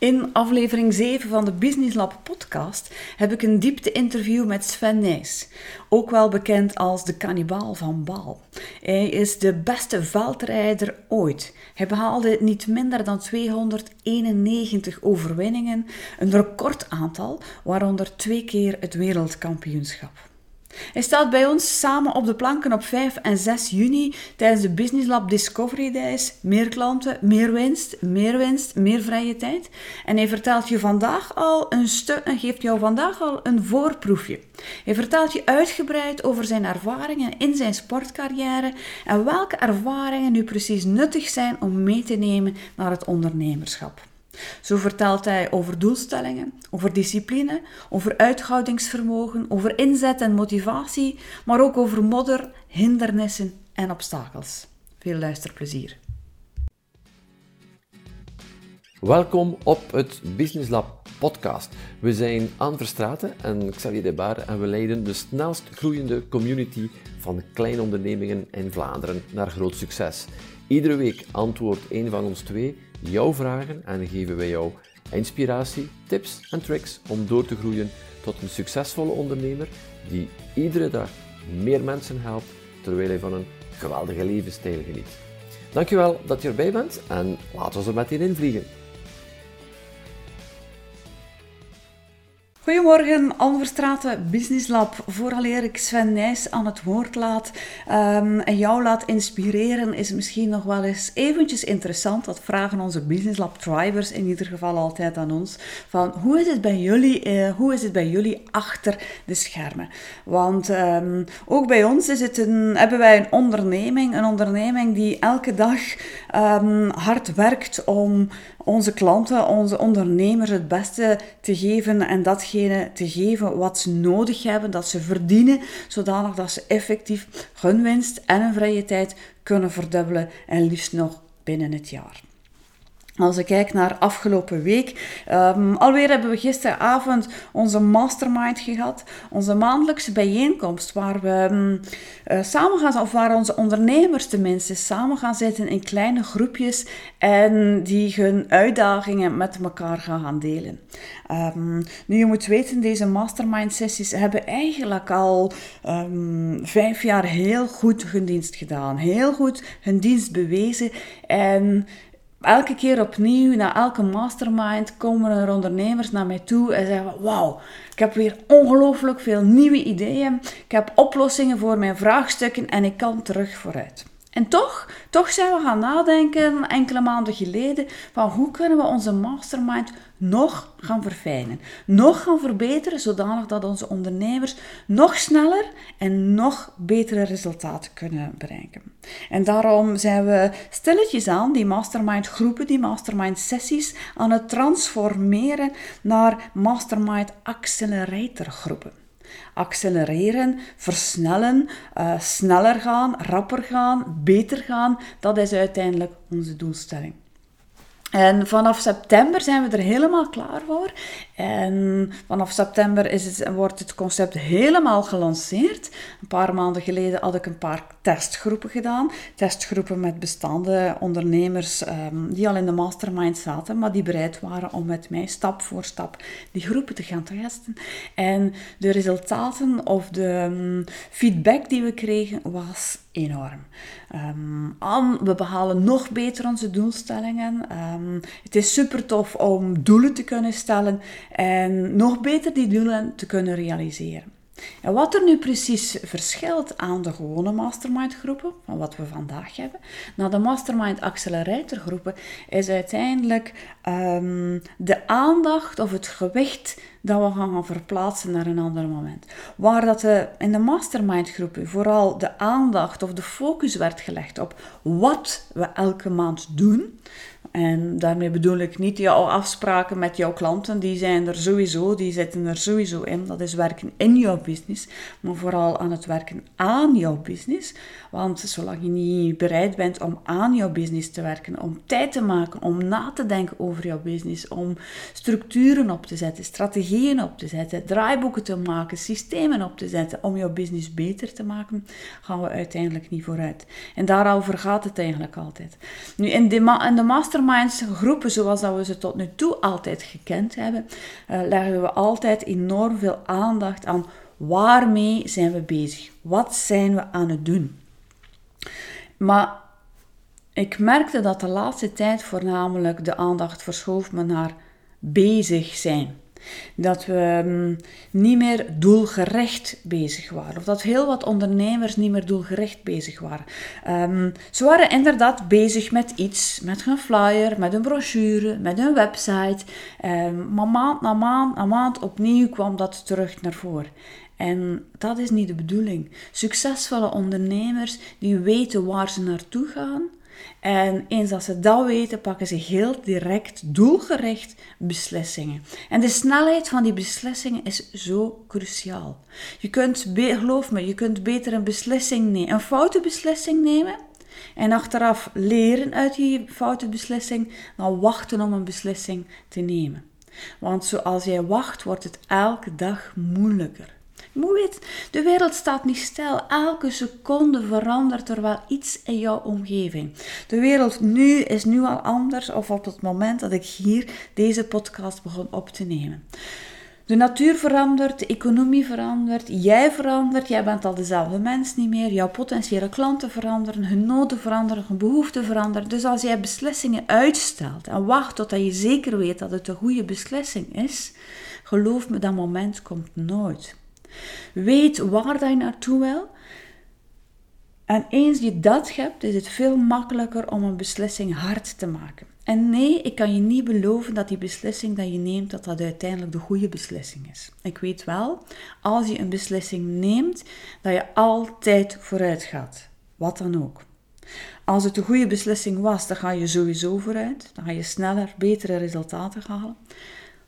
In aflevering 7 van de Business Lab podcast heb ik een diepte-interview met Sven Nijs, ook wel bekend als de kannibaal van Baal. Hij is de beste veldrijder ooit. Hij behaalde niet minder dan 291 overwinningen, een recordaantal, waaronder twee keer het wereldkampioenschap. Hij staat bij ons samen op de planken op 5 en 6 juni tijdens de Business Lab Discovery Days. Meer klanten, meer winst, meer winst, meer vrije tijd. En hij vertelt je vandaag al een stuk en geeft jou vandaag al een voorproefje. Hij vertelt je uitgebreid over zijn ervaringen in zijn sportcarrière en welke ervaringen nu precies nuttig zijn om mee te nemen naar het ondernemerschap. Zo vertelt hij over doelstellingen, over discipline, over uithoudingsvermogen, over inzet en motivatie, maar ook over modder, hindernissen en obstakels. Veel luisterplezier. Welkom op het Business Lab podcast. We zijn Anne Verstraten en Xavier De Baar en we leiden de snelst groeiende community van kleine ondernemingen in Vlaanderen naar groot succes. Iedere week antwoordt een van ons twee jouw vragen en geven wij jou inspiratie, tips en tricks om door te groeien tot een succesvolle ondernemer die iedere dag meer mensen helpt terwijl hij van een geweldige levensstijl geniet. Dankjewel dat je erbij bent en laten we er meteen in vliegen. Goedemorgen, Alverstraten Business Lab. Vooraleer ik Sven Nijs aan het woord laat um, en jou laat inspireren, is misschien nog wel eens eventjes interessant. Dat vragen onze Business Lab tribers in ieder geval altijd aan ons. Van hoe is het bij jullie, uh, hoe is het bij jullie achter de schermen? Want um, ook bij ons is het een, hebben wij een onderneming, een onderneming die elke dag um, hard werkt om onze klanten, onze ondernemers het beste te geven en datgene te geven wat ze nodig hebben, dat ze verdienen, zodanig dat ze effectief hun winst en hun vrije tijd kunnen verdubbelen en liefst nog binnen het jaar. Als ik kijk naar afgelopen week, um, alweer hebben we gisteravond onze mastermind gehad, onze maandelijkse bijeenkomst, waar we um, uh, samen gaan, of waar onze ondernemers tenminste samen gaan zitten in kleine groepjes en die hun uitdagingen met elkaar gaan delen. Um, nu, je moet weten, deze mastermind sessies hebben eigenlijk al vijf jaar heel goed hun dienst gedaan, heel goed hun dienst bewezen en elke keer opnieuw, na elke mastermind, komen er ondernemers naar mij toe en zeggen: Wauw, ik heb weer ongelooflijk veel nieuwe ideeën. Ik heb oplossingen voor mijn vraagstukken en ik kan terug vooruit. En toch, toch zijn we gaan nadenken enkele maanden geleden van hoe kunnen we onze mastermind nog gaan verfijnen, nog gaan verbeteren, zodanig dat onze ondernemers nog sneller en nog betere resultaten kunnen bereiken. En daarom zijn we stilletjes aan die mastermind groepen, die mastermind sessies aan het transformeren naar mastermind accelerator groepen accelereren, versnellen, uh, sneller gaan, rapper gaan, beter gaan. Dat is uiteindelijk onze doelstelling. En vanaf september zijn we er helemaal klaar voor. En vanaf september is het, wordt het concept helemaal gelanceerd. Een paar maanden geleden had ik een paar testgroepen gedaan. Testgroepen met bestaande ondernemers um, die al in de mastermind zaten, maar die bereid waren om met mij stap voor stap die groepen te gaan testen. En de resultaten of de um, feedback die we kregen was enorm. Um, we behalen nog beter onze doelstellingen. Um, het is super tof om doelen te kunnen stellen en nog beter die doelen te kunnen realiseren. En wat er nu precies verschilt aan de gewone mastermind groepen, van wat we vandaag hebben, naar de mastermind accelerator groepen, is uiteindelijk um, de aandacht of het gewicht dat we gaan verplaatsen naar een ander moment. Waar dat de, in de mastermind groepen vooral de aandacht of de focus werd gelegd op wat we elke maand doen, en daarmee bedoel ik niet jouw afspraken met jouw klanten, die zijn er sowieso, die zitten er sowieso in. Dat is werken in jouw business, maar vooral aan het werken aan jouw business. Want zolang je niet bereid bent om aan jouw business te werken, om tijd te maken, om na te denken over jouw business, om structuren op te zetten, strategieën op te zetten, draaiboeken te maken, systemen op te zetten om jouw business beter te maken, gaan we uiteindelijk niet vooruit. En daarover gaat het eigenlijk altijd. Nu, in de, in de master masterminds, groepen zoals dat we ze tot nu toe altijd gekend hebben, uh, leggen we altijd enorm veel aandacht aan waarmee zijn we bezig? Wat zijn we aan het doen? Maar ik merkte dat de laatste tijd voornamelijk de aandacht verschoof me naar bezig zijn. Dat we mm, niet meer doelgericht bezig waren. Of dat heel wat ondernemers niet meer doelgericht bezig waren. Um, ze waren inderdaad bezig met iets. Met een flyer, met een brochure, met een website. Um, maar maand na maand na maand opnieuw kwam dat terug naar voren. En dat is niet de bedoeling. Succesvolle ondernemers die weten waar ze naartoe gaan en eens dat ze dat weten, pakken ze heel direct, doelgericht beslissingen. En de snelheid van die beslissingen is zo cruciaal. Je kunt, geloof me, je kunt beter een beslissing nemen, een foute beslissing nemen en achteraf leren uit die foute beslissing, dan wachten om een beslissing te nemen. Want zoals jij wacht, wordt het elke dag moeilijker. Je de wereld staat niet stil. Elke seconde verandert er wel iets in jouw omgeving. De wereld nu is nu al anders, of op het moment dat ik hier deze podcast begon op te nemen. De natuur verandert, de economie verandert, jij verandert, jij bent al dezelfde mens niet meer, jouw potentiële klanten veranderen, hun noden veranderen, hun behoeften veranderen. Dus als jij beslissingen uitstelt en wacht totdat je zeker weet dat het een goede beslissing is, geloof me, dat moment komt nooit. Weet waar dat je naartoe wil. En eens je dat hebt, is het veel makkelijker om een beslissing hard te maken. En nee, ik kan je niet beloven dat die beslissing dat je neemt, dat dat uiteindelijk de goede beslissing is. Ik weet wel, als je een beslissing neemt, dat je altijd vooruit gaat. Wat dan ook. Als het een goede beslissing was, dan ga je sowieso vooruit. Dan ga je sneller, betere resultaten halen.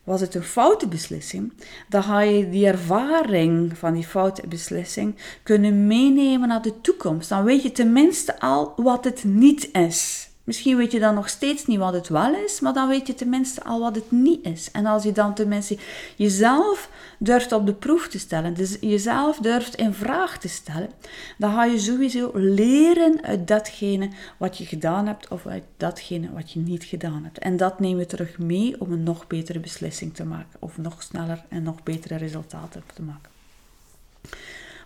Was het een foute beslissing, dan ga je die ervaring van die foute beslissing kunnen meenemen naar de toekomst. Dan weet je tenminste al wat het niet is. Misschien weet je dan nog steeds niet wat het wel is, maar dan weet je tenminste al wat het niet is. En als je dan tenminste jezelf durft op de proef te stellen, dus jezelf durft in vraag te stellen, dan ga je sowieso leren uit datgene wat je gedaan hebt of uit datgene wat je niet gedaan hebt. En dat neem je terug mee om een nog betere beslissing te maken of nog sneller en nog betere resultaten te maken.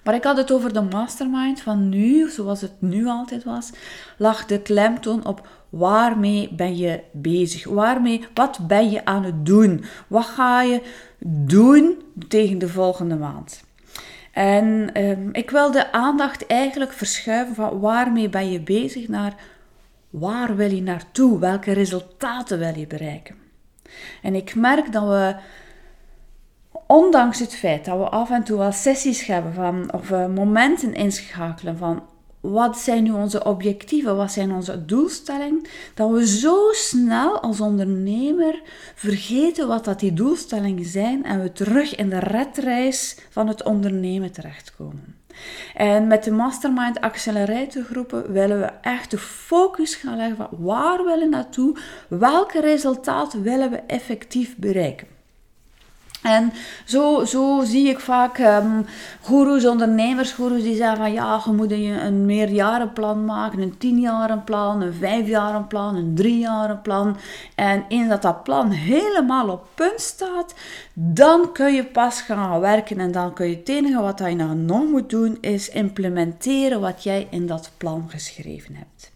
Maar ik had het over de mastermind van nu, zoals het nu altijd was, lag de klemtoon op waarmee ben je bezig? Waarmee, wat ben je aan het doen? Wat ga je doen tegen de volgende maand? En ehm, ik wil de aandacht eigenlijk verschuiven van waarmee ben je bezig naar waar wil je naartoe? Welke resultaten wil je bereiken? En ik merk dat we ondanks het feit dat we af en toe wel sessies hebben van, of uh, momenten inschakelen van wat zijn nu onze objectieven, wat zijn onze doelstellingen, dat we zo snel als ondernemer vergeten wat dat die doelstellingen zijn en we terug in de redreis van het ondernemen terechtkomen. En met de Mastermind Accelerator groepen willen we echt de focus gaan leggen van waar willen we naartoe, welke resultaten willen we effectief bereiken. En zo, zo zie ik vaak um, goeroes, ondernemersgoeroes die zeggen van ja, je moet een, een meerjarenplan maken, een tienjarenplan, een vijfjarenplan, een driejarenplan. En eens dat dat plan helemaal op punt staat, dan kun je pas gaan werken en dan kun je het enige wat je nou nog moet doen is implementeren wat jij in dat plan geschreven hebt.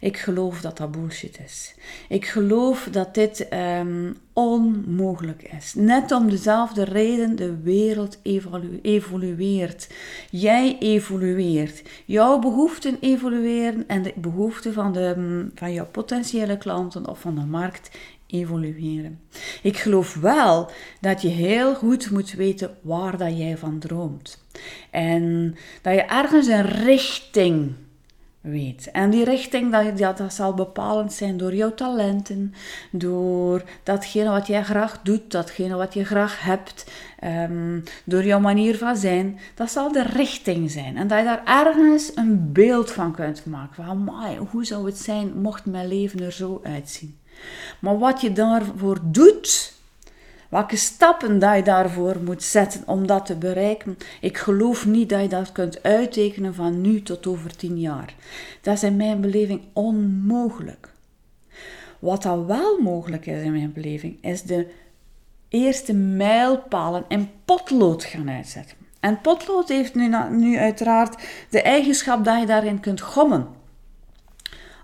Ik geloof dat dat bullshit is. Ik geloof dat dit um, onmogelijk is. Net om dezelfde reden de wereld evolu evolueert. Jij evolueert. Jouw behoeften evolueren en de behoeften van, de, mm, van jouw potentiële klanten of van de markt evolueren. Ik geloof wel dat je heel goed moet weten waar dat jij van droomt. En dat je ergens een richting weet. En die richting, dat, dat, dat zal bepalend zijn door jouw talenten, door datgene wat jij graag doet, datgene wat je graag hebt, um, door jouw manier van zijn. Dat zal de richting zijn. En dat je daar ergens een beeld van kunt maken. Van, hoe zou het zijn mocht mijn leven er zo uitzien? Maar wat je daarvoor doet, welke stappen dat je daarvoor moet zetten om dat te bereiken. Ik geloof niet dat je dat kunt uittekenen van nu tot over tien jaar. Dat is in mijn beleving onmogelijk. Wat dan wel mogelijk is in mijn beleving, is de eerste mijlpalen in potlood gaan uitzetten. En potlood heeft nu, nu uiteraard de eigenschap dat je daarin kunt gommen.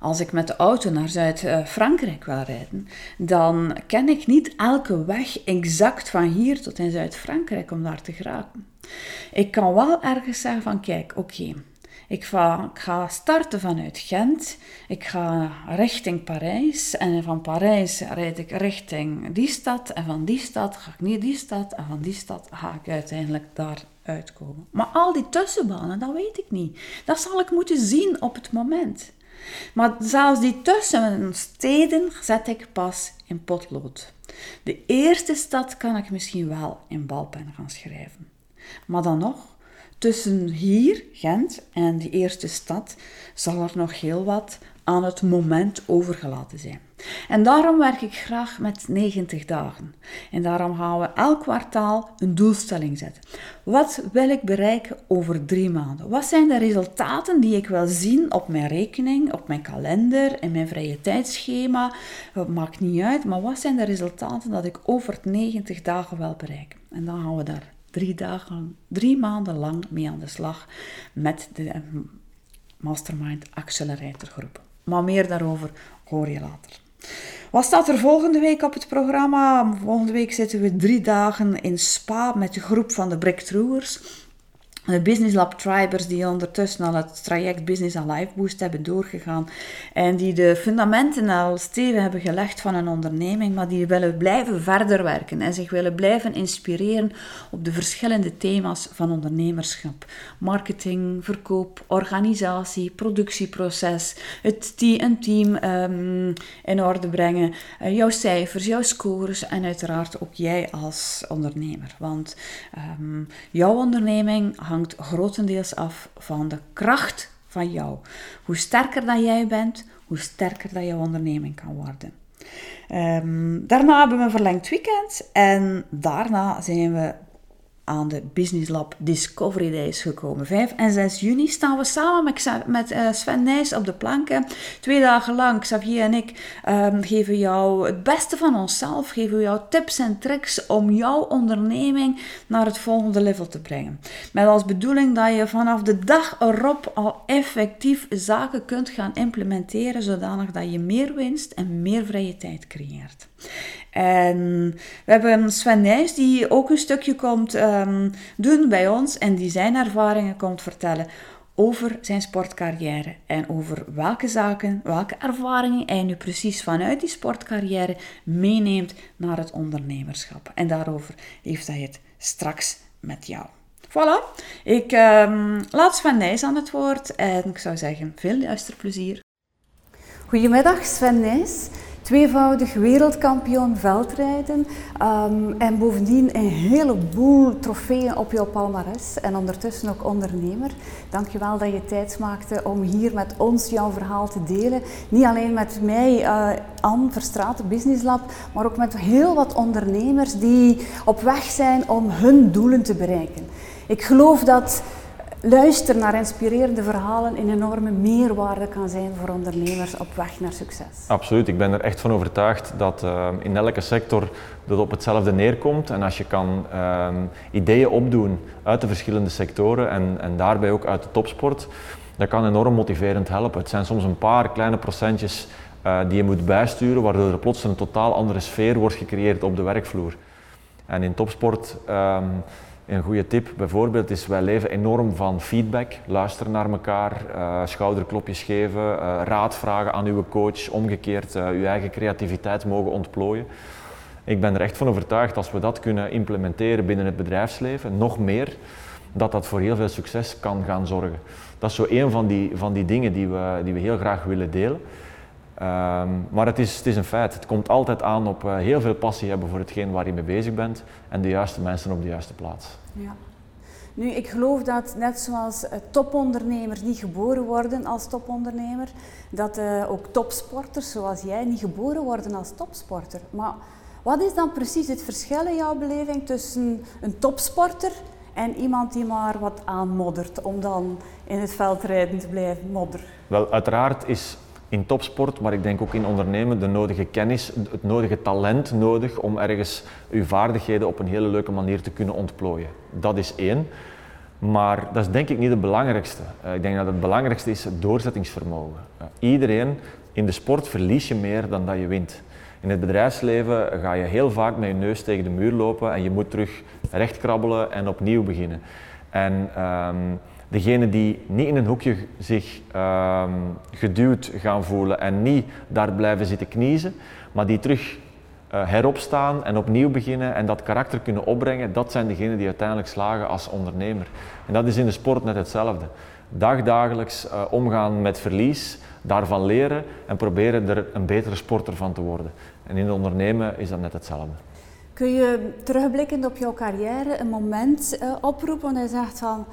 Als ik met de auto naar Zuid-Frankrijk wil rijden, dan ken ik niet elke weg exact van hier tot in Zuid-Frankrijk om daar te geraken. Ik kan wel ergens zeggen van kijk, oké, ik, ga, starten vanuit Gent. Ik ga richting Parijs. En van Parijs rijd ik richting die stad. En van die stad ga ik niet die stad. En van die stad ga ik uiteindelijk daar uitkomen. Maar al die tussenbanen, dat weet ik niet. Dat zal ik moeten zien op het moment. Maar zelfs die tussensteden zet ik pas in potlood. De eerste stad kan ik misschien wel in balpen gaan schrijven. Maar dan nog, tussen hier, Gent, en die eerste stad zal er nog heel wat aan het moment overgelaten zijn. En daarom werk ik graag met 90 dagen. En daarom gaan we elk kwartaal een doelstelling zetten. Wat wil ik bereiken over drie maanden? Wat zijn de resultaten die ik wil zien op mijn rekening, op mijn kalender, in mijn vrije tijdschema? Het maakt niet uit, maar wat zijn de resultaten dat ik over 90 dagen wil bereiken? En dan gaan we daar drie dagen, drie maanden lang mee aan de slag met de eh, Mastermind Accelerator groep. Maar meer daarover hoor je later. Wat staat er volgende week op het programma? Volgende week zitten we drie dagen in Spa met de groep van de Breakthroughers de Business Lab Tribers die ondertussen al het traject Business Alive Boost hebben doorgegaan en die de fundamenten al stevig hebben gelegd van een onderneming, maar die willen blijven verder werken en zich willen blijven inspireren op de verschillende thema's van ondernemerschap. Marketing, verkoop, organisatie, productieproces, het team um, in orde brengen, uh, jouw cijfers, jouw scores en uiteraard ook jij als ondernemer. Want um, jouw onderneming hangt grotendeels af van de kracht van jou. Hoe sterker dat jij bent, hoe sterker dat jouw onderneming kan worden. Um, daarna hebben we een verlengd weekend en daarna zijn we aan de Business Lab Discovery Days gekomen. 5 en 6 juni staan we samen met, uh, Sven Nijs op de planken. Twee dagen lang, Xavier en ik um, geven jou het beste van onszelf, geven jou tips en tricks om jouw onderneming naar het volgende level te brengen. Met als bedoeling dat je vanaf de dag erop al effectief zaken kunt gaan implementeren, zodanig dat je meer winst en meer vrije tijd creëert. En we hebben Sven Nijs, die ook een stukje komt um, doen bij ons en die zijn ervaringen komt vertellen over zijn sportcarrière en over welke zaken, welke ervaringen hij nu precies vanuit die sportcarrière meeneemt naar het ondernemerschap. En daarover heeft hij het straks met jou. Voilà, ik um, laat Sven Nijs aan het woord en ik zou zeggen, veel luisterplezier. Goedemiddag Sven Nijs tweevoudig wereldkampioen veldrijden um, en bovendien een heleboel trofeeën op jouw palmares en ondertussen ook ondernemer. Dankjewel dat je tijd maakte om hier met ons jouw verhaal te delen. Niet alleen met mij, uh, Anne Verstraten Business Lab, maar ook met heel wat ondernemers die op weg zijn om hun doelen te bereiken. Ik geloof dat luister naar inspirerende verhalen een enorme meerwaarde kan zijn voor ondernemers op weg naar succes. Absoluut, ik ben er echt van overtuigd dat uh, in elke sector dat op hetzelfde neerkomt. En als je kan uh, ideeën opdoen uit de verschillende sectoren en, en daarbij ook uit de topsport, dat kan enorm motiverend helpen. Het zijn soms een paar kleine procentjes uh, die je moet bijsturen, waardoor er plots een totaal andere sfeer wordt gecreëerd op de werkvloer. En in topsport ehm, een goede tip bijvoorbeeld is, wij leven enorm van feedback. Luisteren naar elkaar, uh, schouderklopjes geven, uh, raad vragen aan uw coach, omgekeerd uh, uw eigen creativiteit mogen ontplooien. Ik ben er echt van overtuigd als we dat kunnen implementeren binnen het bedrijfsleven, nog meer, dat dat voor heel veel succes kan gaan zorgen. Dat is zo een van die, van die dingen die we, die we heel graag willen delen. Um, maar het is, het is een feit. Het komt altijd aan op uh, heel veel passie hebben voor hetgeen waar je mee bezig bent en de juiste mensen op de juiste plaats. Ja. Nu, ik geloof dat net zoals uh, topondernemers niet geboren worden als topondernemer, dat uh, ook topsporters zoals jij niet geboren worden als topsporter. Maar wat is dan precies het verschil in jouw beleving tussen een topsporter en iemand die maar wat aanmoddert om dan in het veldrijden te blijven modderen? Wel, uiteraard is in topsport, maar ik denk ook in ondernemen, de nodige kennis, het nodige talent nodig om ergens uw vaardigheden op een hele leuke manier te kunnen ontplooien. Dat is één. Maar dat is denk ik niet het belangrijkste. Uh, ik denk dat het belangrijkste is het doorzettingsvermogen. Uh, iedereen in de sport verlies je meer dan dat je wint. In het bedrijfsleven ga je heel vaak met je neus tegen de muur lopen en je moet terug recht krabbelen en opnieuw beginnen. En um, degenen die niet in een hoekje zich um, geduwd gaan voelen en niet daar blijven zitten kniezen, maar die terug uh, heropstaan en opnieuw beginnen en dat karakter kunnen opbrengen, dat zijn degenen die uiteindelijk slagen als ondernemer. En dat is in de sport net hetzelfde. Dagdagelijks uh, omgaan met verlies, daarvan leren en proberen er een betere sporter van te worden. En in het ondernemen is dat net hetzelfde. Kun je terugblikkend op jouw carrière een moment uh, oproepen en je zegt van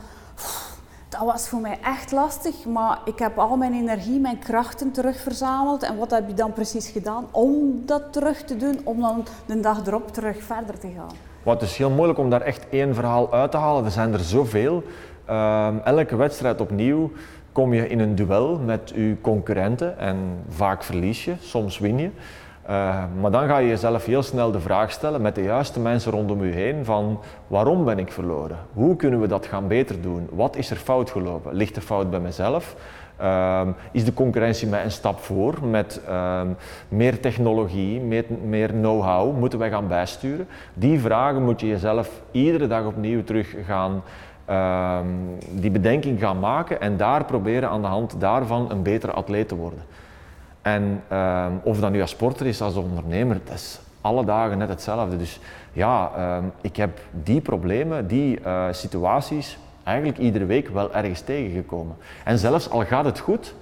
dat was voor mij echt lastig, maar ik heb al mijn energie, mijn krachten terugverzameld. En wat heb je dan precies gedaan om dat terug te doen, om dan de dag erop terug verder te gaan? Wat is heel moeilijk om daar echt één verhaal uit te halen. Er zijn er zoveel. Uh, elke wedstrijd opnieuw kom je in een duel met je concurrenten en vaak verlies je, soms win je. Uh, maar dan ga je jezelf heel snel de vraag stellen met de juiste mensen rondom je heen van waarom ben ik verloren? Hoe kunnen we dat gaan beter doen? Wat is er fout gelopen? Ligt de fout bij mezelf? Uh, is de concurrentie mij een stap voor met uh, meer technologie, meer, meer know-how? Moeten wij gaan bijsturen? Die vragen moet je jezelf iedere dag opnieuw terug gaan ehm, die bedenking gaan maken en daar proberen aan de hand daarvan een betere atleet te worden. En um, of dat nu als sporter is, als ondernemer, dat is alle dagen net hetzelfde. Dus ja, um, ik heb die problemen, die uh, situaties eigenlijk iedere week wel ergens tegengekomen. En zelfs al gaat het goed,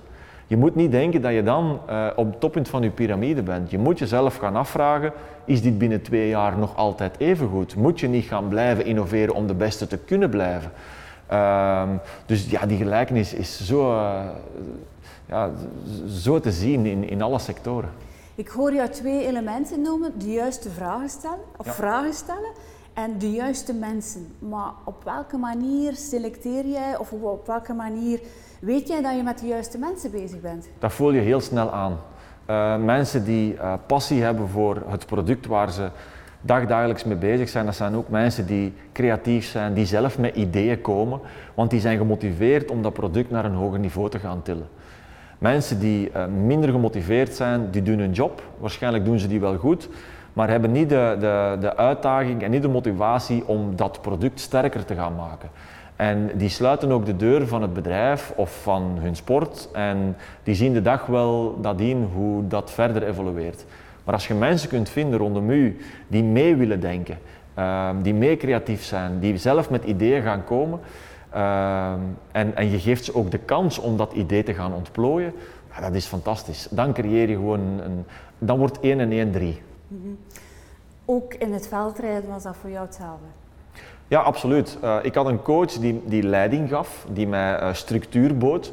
je moet niet denken dat je dan uh, op het toppunt van je piramide bent. Je moet jezelf gaan afvragen, is dit binnen twee jaar nog altijd even goed? Moet je niet gaan blijven innoveren om de beste te kunnen blijven? Um, dus ja, die gelijkenis is zo, uh, ja, zo te zien in, in alle sectoren. Ik hoor jou twee elementen noemen: de juiste vragen stellen, of ja. vragen stellen, en de juiste mensen. Maar op welke manier selecteer jij, of op welke manier weet jij dat je met de juiste mensen bezig bent? Dat voel je heel snel aan. Uh, mensen die uh, passie hebben voor het product waar ze dagdagelijks mee bezig zijn, dat zijn ook mensen die creatief zijn, die zelf met ideeën komen, want die zijn gemotiveerd om dat product naar een hoger niveau te gaan tillen. Mensen die uh, minder gemotiveerd zijn, die doen hun job. Waarschijnlijk doen ze die wel goed, maar hebben niet de, de, de uitdaging en niet de motivatie om dat product sterker te gaan maken. En die sluiten ook de deur van het bedrijf of van hun sport en die zien de dag wel nadien hoe dat verder evolueert. Maar als je mensen kunt vinden rondom u die mee willen denken, uh, die mee creatief zijn, die zelf met ideeën gaan komen, en, en, je geeft ze ook de kans om dat idee te gaan ontplooien, ja, dat is fantastisch. Dan creëer je gewoon een, dan wordt 1 en 1 3. Mm -hmm. Ook in het veldrijden was dat voor jou hetzelfde? Ja, absoluut. Uh, ik had een coach die, die leiding gaf, die mij uh, structuur bood,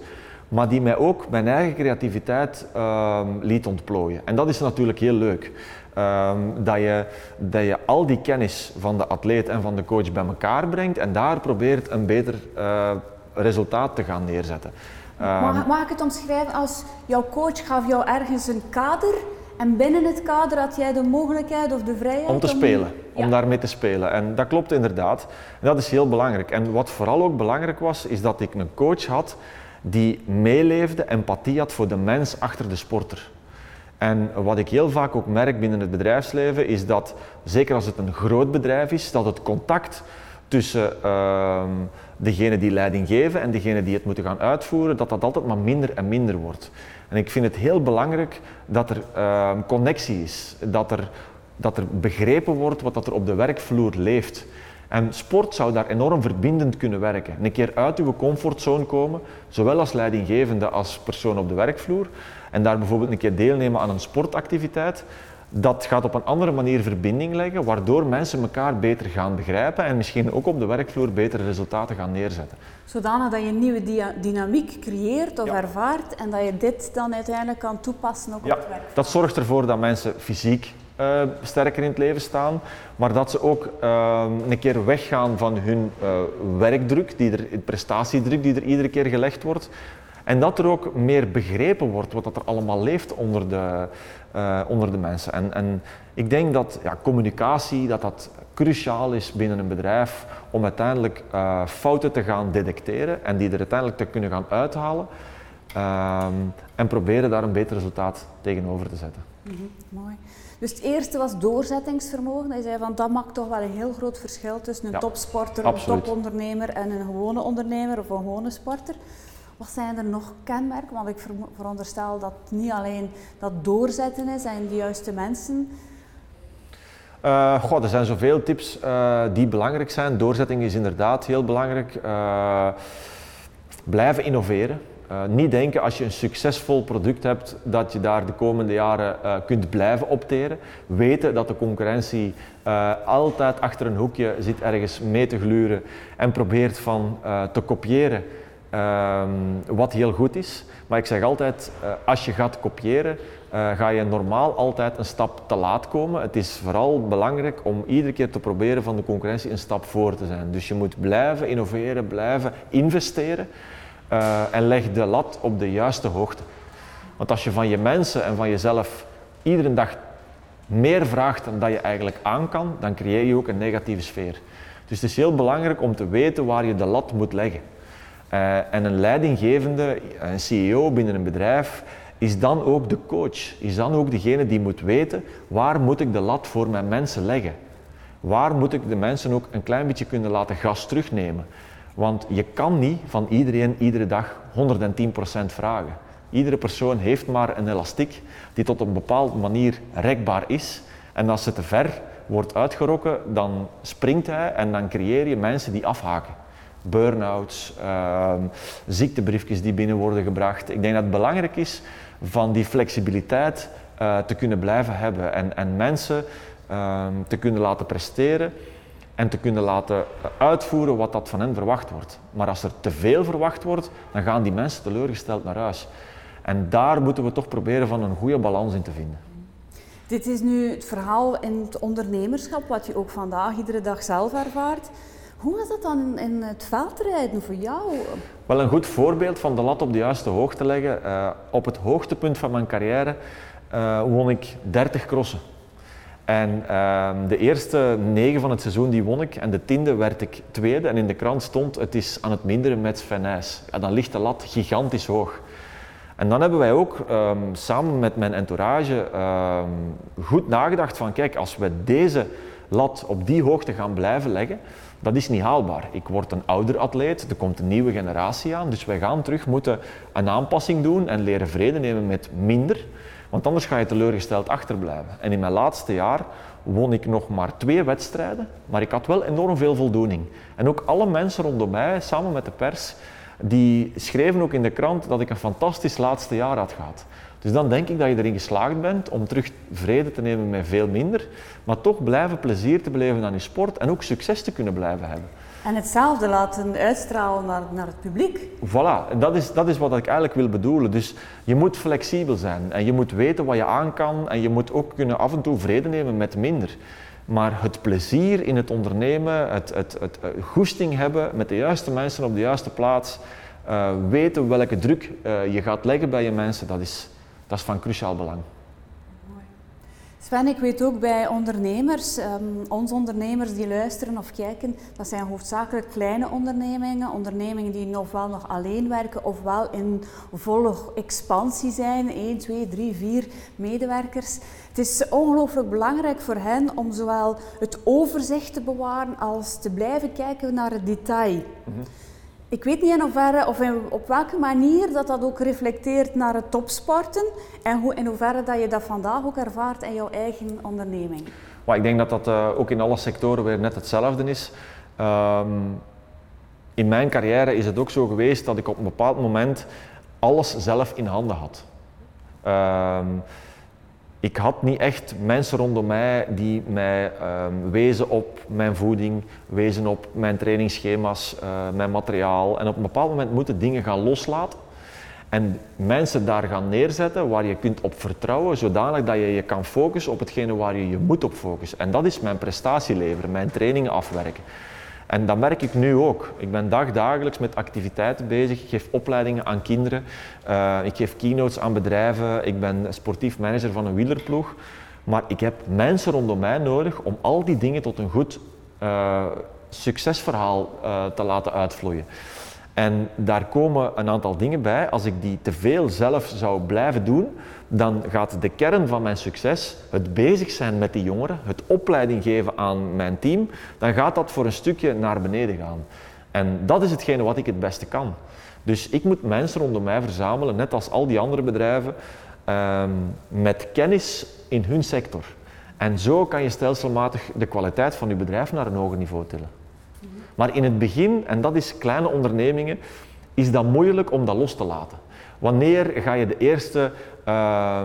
maar die mij ook mijn eigen creativiteit uh, liet ontplooien. En dat is natuurlijk heel leuk. Um, dat, je, dat je al die kennis van de atleet en van de coach bij elkaar brengt en daar probeert een beter uh, resultaat te gaan neerzetten. Um, mag, mag, ik het omschrijven als jouw coach gaf jou ergens een kader en binnen het kader had jij de mogelijkheid of de vrijheid om te spelen, om, om daarmee te spelen. En dat klopt inderdaad. En dat is heel belangrijk. En wat vooral ook belangrijk was, is dat ik een coach had die meeleefde, empathie had voor de mens achter de sporter. En wat ik heel vaak ook merk binnen het bedrijfsleven is dat, zeker als het een groot bedrijf is, dat het contact tussen uh, degene die leiding geven en degene die het moeten gaan uitvoeren, dat dat altijd maar minder en minder wordt. En ik vind het heel belangrijk dat er uh, connectie is, dat er, dat er begrepen wordt wat dat er op de werkvloer leeft. En sport zou daar enorm verbindend kunnen werken. Een keer uit uw comfortzone komen, zowel als leidinggevende als persoon op de werkvloer. En daar bijvoorbeeld een keer deelnemen aan een sportactiviteit. Dat gaat op een andere manier verbinding leggen, waardoor mensen elkaar beter gaan begrijpen en misschien ook op de werkvloer betere resultaten gaan neerzetten. Zodanig dat je een nieuwe dynamiek creëert of ja. ervaart en dat je dit dan uiteindelijk kan toepassen ook ja, op het werk. Dat zorgt ervoor dat mensen fysiek uh, sterker in het leven staan, maar dat ze ook uh, een keer weggaan van hun uh, werkdruk, die er, prestatiedruk die er iedere keer gelegd wordt, En dat er ook meer begrepen wordt wat er allemaal leeft onder de, uh, onder de mensen. En, en ik denk dat ja, communicatie dat dat cruciaal is binnen een bedrijf om uiteindelijk uh, fouten te gaan detecteren en die er uiteindelijk te kunnen gaan uithalen. Uh, en proberen daar een beter resultaat tegenover te zetten. Mm -hmm, mooi. Dus het eerste was doorzettingsvermogen. Hij zei van dat maakt toch wel een heel groot verschil tussen een ja, topsporter, absoluut. een topondernemer en een gewone ondernemer of een gewone sporter. Wat zijn er nog kenmerken? Want ik veronderstel dat niet alleen dat doorzetten is en de juiste mensen. Uh, er zijn zoveel tips uh, die belangrijk zijn. Doorzetting is inderdaad heel belangrijk. Uh, blijven innoveren. niet denken als je een succesvol product hebt dat je daar de komende jaren kunt blijven opteren. Weten dat de concurrentie altijd achter een hoekje zit ergens mee te gluren en probeert van te kopiëren Ehm, wat heel goed is. Maar ik zeg altijd, uh, als je gaat kopiëren, uh, ga je normaal altijd een stap te laat komen. Het is vooral belangrijk om iedere keer te proberen van de concurrentie een stap voor te zijn. Dus je moet blijven innoveren, blijven investeren uh, en leg de lat op de juiste hoogte. Want als je van je mensen en van jezelf iedere dag meer vraagt dan je eigenlijk aan kan, dan creëer je ook een negatieve sfeer. Dus het is heel belangrijk om te weten waar je de lat moet leggen. Uh, en een leidinggevende, een CEO binnen een bedrijf, is dan ook de coach. Is dan ook degene die moet weten waar moet ik de lat voor mijn mensen leggen. Waar moet ik de mensen ook een klein beetje kunnen laten gas terugnemen. Want je kan niet van iedereen iedere dag 110% vragen. Iedere persoon heeft maar een elastiek die tot een bepaalde manier rekbaar is. En als ze te ver wordt uitgerokken, dan springt hij en dan creëer je mensen die afhaken burn-outs, uh, ziektebriefjes die binnen worden gebracht. Ik denk dat het belangrijk is van die flexibiliteit uh, te kunnen blijven hebben en, en mensen uh, te kunnen laten presteren en te kunnen laten uitvoeren wat dat van hen verwacht wordt. Maar als er te veel verwacht wordt, dan gaan die mensen teleurgesteld naar huis. En daar moeten we toch proberen van een goede balans in te vinden. Dit is nu het verhaal in het ondernemerschap, wat je ook vandaag iedere dag zelf ervaart. Hoe was dat dan in het veldrijden voor jou? Wel een goed voorbeeld van de lat op de juiste hoogte leggen. Uh, op het hoogtepunt van mijn carrière uh, won ik 30 crossen. En uh, de eerste negen van het seizoen die won ik en de tiende werd ik tweede. En in de krant stond het is aan het minderen met Sven dan ligt de lat gigantisch hoog. En dan hebben wij ook um, samen met mijn entourage um, goed nagedacht van kijk, als we deze lat op die hoogte gaan blijven leggen, dat is niet haalbaar. Ik word een ouder atleet, er komt een nieuwe generatie aan, dus wij gaan terug moeten een aanpassing doen en leren vrede nemen met minder, want anders ga je teleurgesteld achterblijven. En in mijn laatste jaar won ik nog maar twee wedstrijden, maar ik had wel enorm veel voldoening. En ook alle mensen rondom mij, samen met de pers, die schreven ook in de krant dat ik een fantastisch laatste jaar had gehad. Dus dan denk ik dat je erin geslaagd bent om terug vrede te nemen met veel minder, maar toch blijven plezier te beleven aan je sport en ook succes te kunnen blijven hebben. En hetzelfde laten uitstralen naar, naar het publiek. Voilà, dat is, dat is wat ik eigenlijk wil bedoelen. Dus je moet flexibel zijn en je moet weten wat je aan kan en je moet ook kunnen af en toe vrede nemen met minder. Maar het plezier in het ondernemen, het, het, het, het goesting hebben met de juiste mensen op de juiste plaats, uh, weten welke druk uh, je gaat leggen bij je mensen, dat is, dat is van cruciaal belang. Sven, ik weet ook bij ondernemers, um, onze ondernemers die luisteren of kijken, dat zijn hoofdzakelijk kleine ondernemingen, ondernemingen die ofwel nog alleen werken ofwel in volle expansie zijn, 1, 2, 3, 4 medewerkers. Het is ongelooflijk belangrijk voor hen om zowel het overzicht te bewaren als te blijven kijken naar het detail. Mm -hmm. Ik weet niet in hoeverre of op welke manier dat dat ook reflecteert naar het topsporten en hoe, in hoeverre dat je dat vandaag ook ervaart in jouw eigen onderneming. Ik denk dat dat uh, ook in alle sectoren weer net hetzelfde is. Um, in mijn carrière is het ook zo geweest dat ik op een bepaald moment alles zelf in handen had. Um, ik had niet echt mensen rondom mij die mij um, wezen op mijn voeding, wezen op mijn trainingsschema's, uh, mijn materiaal. En op een bepaald moment moeten dingen gaan loslaten. En mensen daar gaan neerzetten waar je kunt op vertrouwen, zodanig dat je je kan focussen op hetgene waar je je moet op focussen. En dat is mijn prestatie leveren, mijn trainingen afwerken. En dat merk ik nu ook. Ik ben dagdagelijks met activiteiten bezig. Ik geef opleidingen aan kinderen. Uh, ik geef keynotes aan bedrijven. Ik ben sportief manager van een wielerploeg. Maar ik heb mensen rondom mij nodig om al die dingen tot een goed uh, succesverhaal uh, te laten uitvloeien. En daar komen een aantal dingen bij. Als ik die te veel zelf zou blijven doen, dan gaat de kern van mijn succes, het bezig zijn met die jongeren, het opleiding geven aan mijn team, dan gaat dat voor een stukje naar beneden gaan. En dat is hetgene wat ik het beste kan. Dus ik moet mensen rondom mij verzamelen, net als al die andere bedrijven, ehm, met kennis in hun sector. En zo kan je stelselmatig de kwaliteit van je bedrijf naar een hoger niveau tillen. Maar in het begin, en dat is kleine ondernemingen, is dat moeilijk om dat los te laten. Wanneer ga je de eerste uh,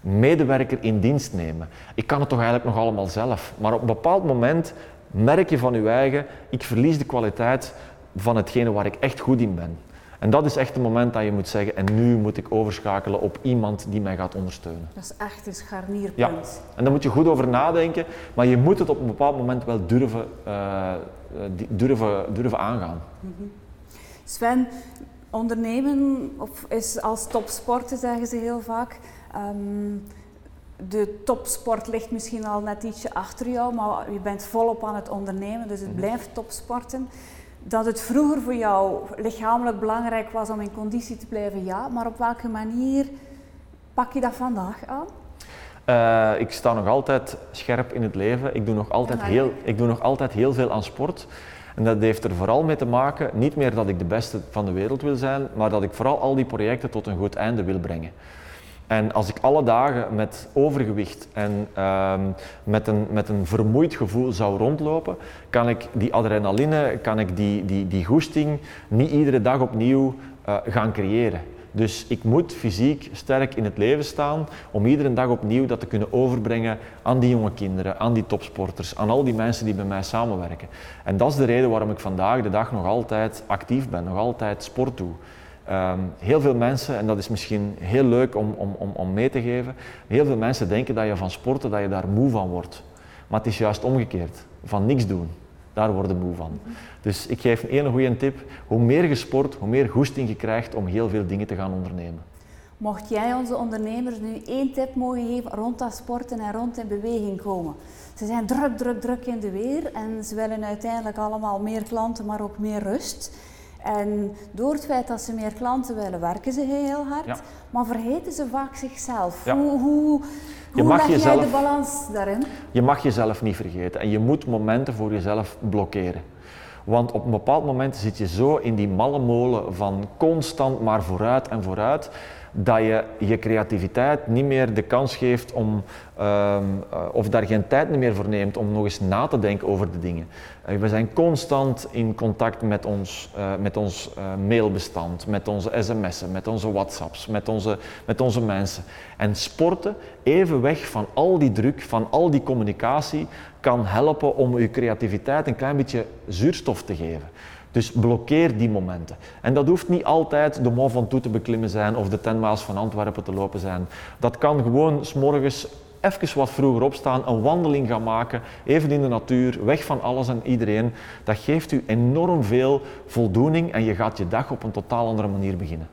medewerker in dienst nemen? Ik kan het toch eigenlijk nog allemaal zelf. Maar op een bepaald moment merk je van je eigen, ik verlies de kwaliteit van hetgene waar ik echt goed in ben. En dat is echt het moment dat je moet zeggen, en nu moet ik overschakelen op iemand die mij gaat ondersteunen. Dat is echt een scharnierpunt. Ja, en daar moet je goed over nadenken, maar je moet het op een bepaald moment wel durven, uh, durven, durven aangaan. Mhm. Sven, ondernemen of is als topsporten, zeggen ze heel vaak. Um, de topsport ligt misschien al net ietsje achter jou, maar je bent volop aan het ondernemen, dus het mhm. blijft topsporten. Dat het vroeger voor jou lichamelijk belangrijk was om in conditie te blijven, ja, maar op welke manier pak je dat vandaag aan? Uh, ik sta nog altijd scherp in het leven. Ik doe nog altijd, heel, ik doe nog altijd heel veel aan sport. En dat heeft er vooral mee te maken, niet meer dat ik de beste van de wereld wil zijn, maar dat ik vooral al die projecten tot een goed einde wil brengen. En als ik alle dagen met overgewicht en uh, met, een, met een vermoeid gevoel zou rondlopen, kan ik die adrenaline, kan ik die, die, die goesting niet iedere dag opnieuw uh, gaan creëren. Dus ik moet fysiek sterk in het leven staan om iedere dag opnieuw dat te kunnen overbrengen aan die jonge kinderen, aan die topsporters, aan al die mensen die bij mij samenwerken. En dat is de reden waarom ik vandaag de dag nog altijd actief ben, nog altijd sport doe. Um, heel veel mensen, en dat is misschien heel leuk om, om, om, om mee te geven, heel veel mensen denken dat je van sporten dat je daar moe van wordt. Maar het is juist omgekeerd, van niks doen. Daar worden moe van. Dus ik geef een hele goede tip. Hoe meer je sport, hoe meer goesting je krijgt om heel veel dingen te gaan ondernemen. Mocht jij onze ondernemers nu één tip mogen geven rond dat sporten en rond in beweging komen? Ze zijn druk, druk, druk in de weer en ze willen uiteindelijk allemaal meer klanten, maar ook meer rust. En door het feit dat ze meer klanten willen, werken ze heel hard, maar vergeten ze vaak zichzelf. Hoe, hoe, hoe leg jezelf, jij de balans daarin? Je mag jezelf niet vergeten en je moet momenten voor jezelf blokkeren. Want op een bepaald moment zit je zo in die malle molen van constant maar vooruit en vooruit, dat je je creativiteit niet meer de kans geeft om, uh, of daar geen tijd meer voor neemt om nog eens na te denken over de dingen. Uh, we zijn constant in contact met ons, uh, met ons mailbestand, met onze sms'en, met onze whatsapps, met onze, met onze mensen. En sporten, even weg van al die druk, van al die communicatie, kan helpen om je creativiteit een klein beetje zuurstof te geven. Dus blokkeer die momenten. En dat hoeft niet altijd de Mont Ventoux te beklimmen zijn of de 10 miles van Antwerpen te lopen zijn. Dat kan gewoon s'morgens even wat vroeger opstaan, een wandeling gaan maken, even in de natuur, weg van alles en iedereen. Dat geeft u enorm veel voldoening en je gaat je dag op een totaal andere manier beginnen.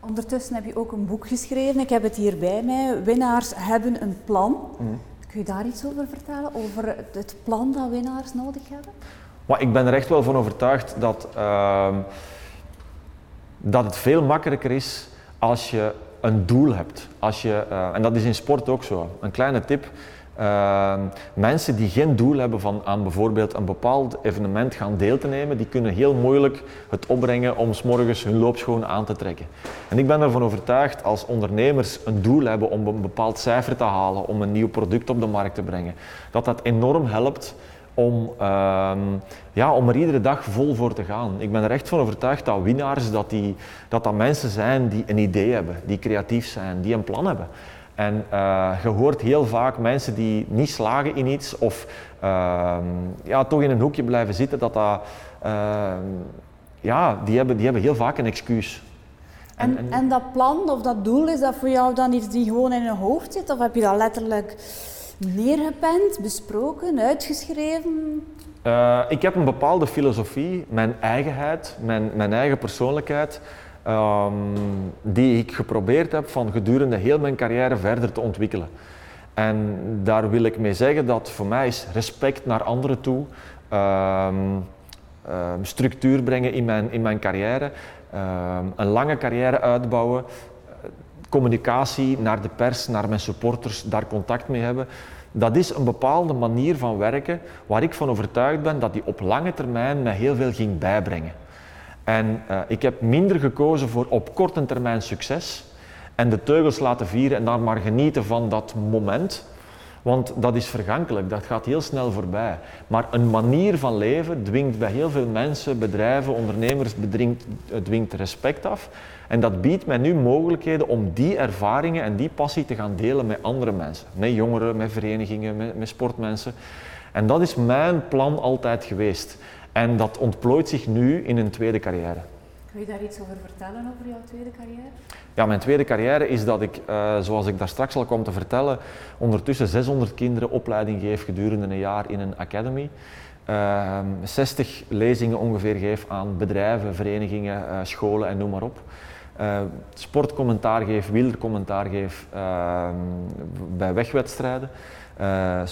Ondertussen heb je ook een boek geschreven, ik heb het hier bij mij. Winnaars hebben een plan. Mhm. Kun je daar iets over vertellen, over het plan dat winnaars nodig hebben? Maar ik ben er echt wel van overtuigd dat, uh, dat het veel makkelijker is als je een doel hebt. Als je, uh, en dat is in sport ook zo. Een kleine tip. Uh, mensen die geen doel hebben van aan bijvoorbeeld een bepaald evenement gaan deel te nemen, die kunnen heel moeilijk het opbrengen om s morgens hun loopschoenen aan te trekken. En ik ben ervan overtuigd als ondernemers een doel hebben om een bepaald cijfer te halen, om een nieuw product op de markt te brengen, dat dat enorm helpt om, uh, ja, om er iedere dag vol voor te gaan. Ik ben er echt van overtuigd dat winnaars, dat, die, dat dat mensen zijn die een idee hebben, die creatief zijn, die een plan hebben. En uh, je hoort heel vaak mensen die niet slagen in iets of uh, ja, toch in een hoekje blijven zitten, dat dat, ehm, ja, die hebben, die hebben heel vaak een excuus. En, en, en, dat plan of dat doel, is dat voor jou dan iets die gewoon in je hoofd zit? Of heb je dat letterlijk neergepend, besproken, uitgeschreven? Uh, ik heb een bepaalde filosofie, mijn eigenheid, mijn, mijn eigen persoonlijkheid, um, die ik geprobeerd heb van gedurende heel mijn carrière verder te ontwikkelen. En daar wil ik mee zeggen dat voor mij is respect naar anderen toe, um, structuur brengen in mijn, in mijn carrière, een lange carrière uitbouwen, communicatie naar de pers, naar mijn supporters, daar contact mee hebben. Dat is een bepaalde manier van werken waar ik van overtuigd ben dat die op lange termijn mij heel veel ging bijbrengen. En uh, ik heb minder gekozen voor op korte termijn succes en de teugels laten vieren en dan maar genieten van dat moment. Want dat is vergankelijk, dat gaat heel snel voorbij. Maar een manier van leven dwingt bij heel veel mensen, bedrijven, ondernemers, bedringt, dwingt respect af. En dat biedt mij nu mogelijkheden om die ervaringen en die passie te gaan delen met andere mensen. Met jongeren, met verenigingen, met, met sportmensen. En dat is mijn plan altijd geweest. En dat ontplooit zich nu in een tweede carrière. Kun je daar iets over vertellen, over jouw tweede carrière? Ja, mijn tweede carrière is dat ik, uh, zoals ik daar straks al kwam te vertellen, ondertussen 600 kinderen opleiding geef gedurende een jaar in een academy. Uh, ehm, 60 lezingen ongeveer geef aan bedrijven, verenigingen, uh, scholen en noem maar op. Uh, sportcommentaar geef, wielercommentaar geef ehm, bij wegwedstrijden.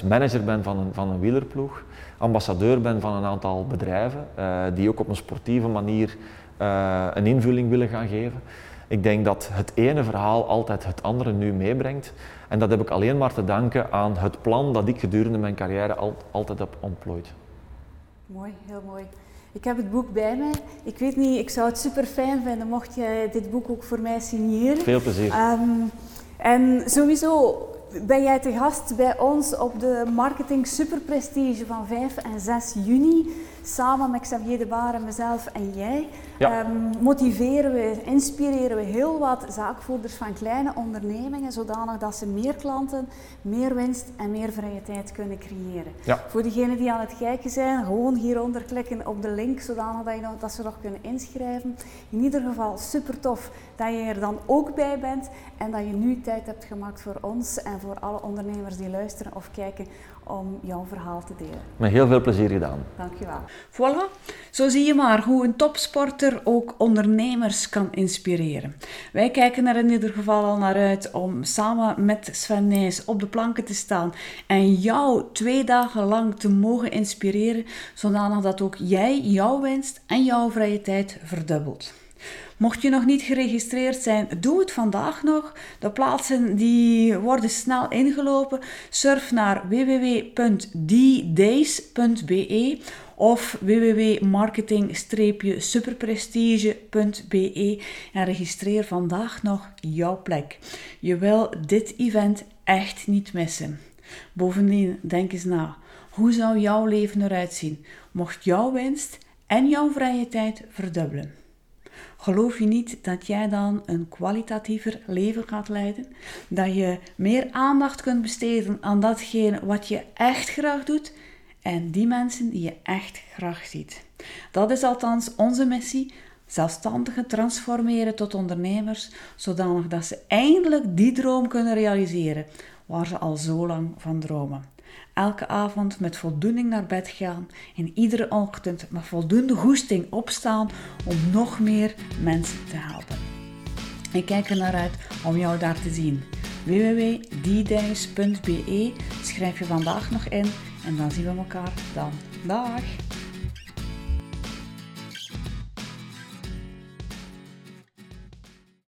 manager ben van van een wielerploeg. Ambassadeur ben van een aantal bedrijven die ook op een sportieve manier uh, een invulling willen gaan geven. Ik denk dat het ene verhaal altijd het andere nu meebrengt. En dat heb ik alleen maar te danken aan het plan dat ik gedurende mijn carrière al, altijd heb ontplooid. Mooi, heel mooi. Ik heb het boek bij mij. Ik weet niet, ik zou het super fijn vinden mocht jij dit boek ook voor mij signeren. Veel plezier. Um, en sowieso ben jij te gast bij ons op de Marketing Superprestige van 5 en 6 juni samen met Xavier de Baar en mezelf en jij, ehm, motiveren we, inspireren we heel wat zaakvoerders van kleine ondernemingen, zodanig dat ze meer klanten, meer winst en meer vrije tijd kunnen creëren. Voor diegenen die aan het kijken zijn, gewoon hieronder klikken op de link, zodanig dat, je, dat ze nog kunnen inschrijven. In ieder geval super tof dat je er dan ook bij bent en dat je nu tijd hebt gemaakt voor ons en voor alle ondernemers die luisteren of kijken om jouw verhaal te delen. Met heel veel plezier gedaan. Dankjewel. Voilà, zo zie je maar hoe een topsporter ook ondernemers kan inspireren. Wij kijken er in ieder geval al naar uit om samen met Sven Nijs op de planken te staan en jou twee dagen lang te mogen inspireren, zodanig dat ook jij jouw winst en jouw vrije tijd verdubbelt. Mocht je nog niet geregistreerd zijn, doe het vandaag nog. De plaatsen die worden snel ingelopen. Surf naar www.ddays.be of www.marketing-superprestige.be en registreer vandaag nog jouw plek. Je wil dit event echt niet missen. Bovendien, denk eens na. Hoe zou jouw leven eruit zien mocht jouw winst en jouw vrije tijd verdubbelen? Geloof je niet dat jij dan een kwalitatiever leven gaat leiden? Dat je meer aandacht kunt besteden aan datgene wat je echt graag doet en die mensen die je echt graag ziet? Dat is althans onze missie. Zelfstandigen transformeren tot ondernemers, zodanig dat ze eindelijk die droom kunnen realiseren waar ze al zo lang van dromen elke avond met voldoening naar bed gaan en iedere ochtend met voldoende goesting opstaan om nog meer mensen te helpen. Ik kijk er naar uit om jou daar te zien. www.ddays.be Schrijf je vandaag nog in en dan zien we elkaar dan. Dag!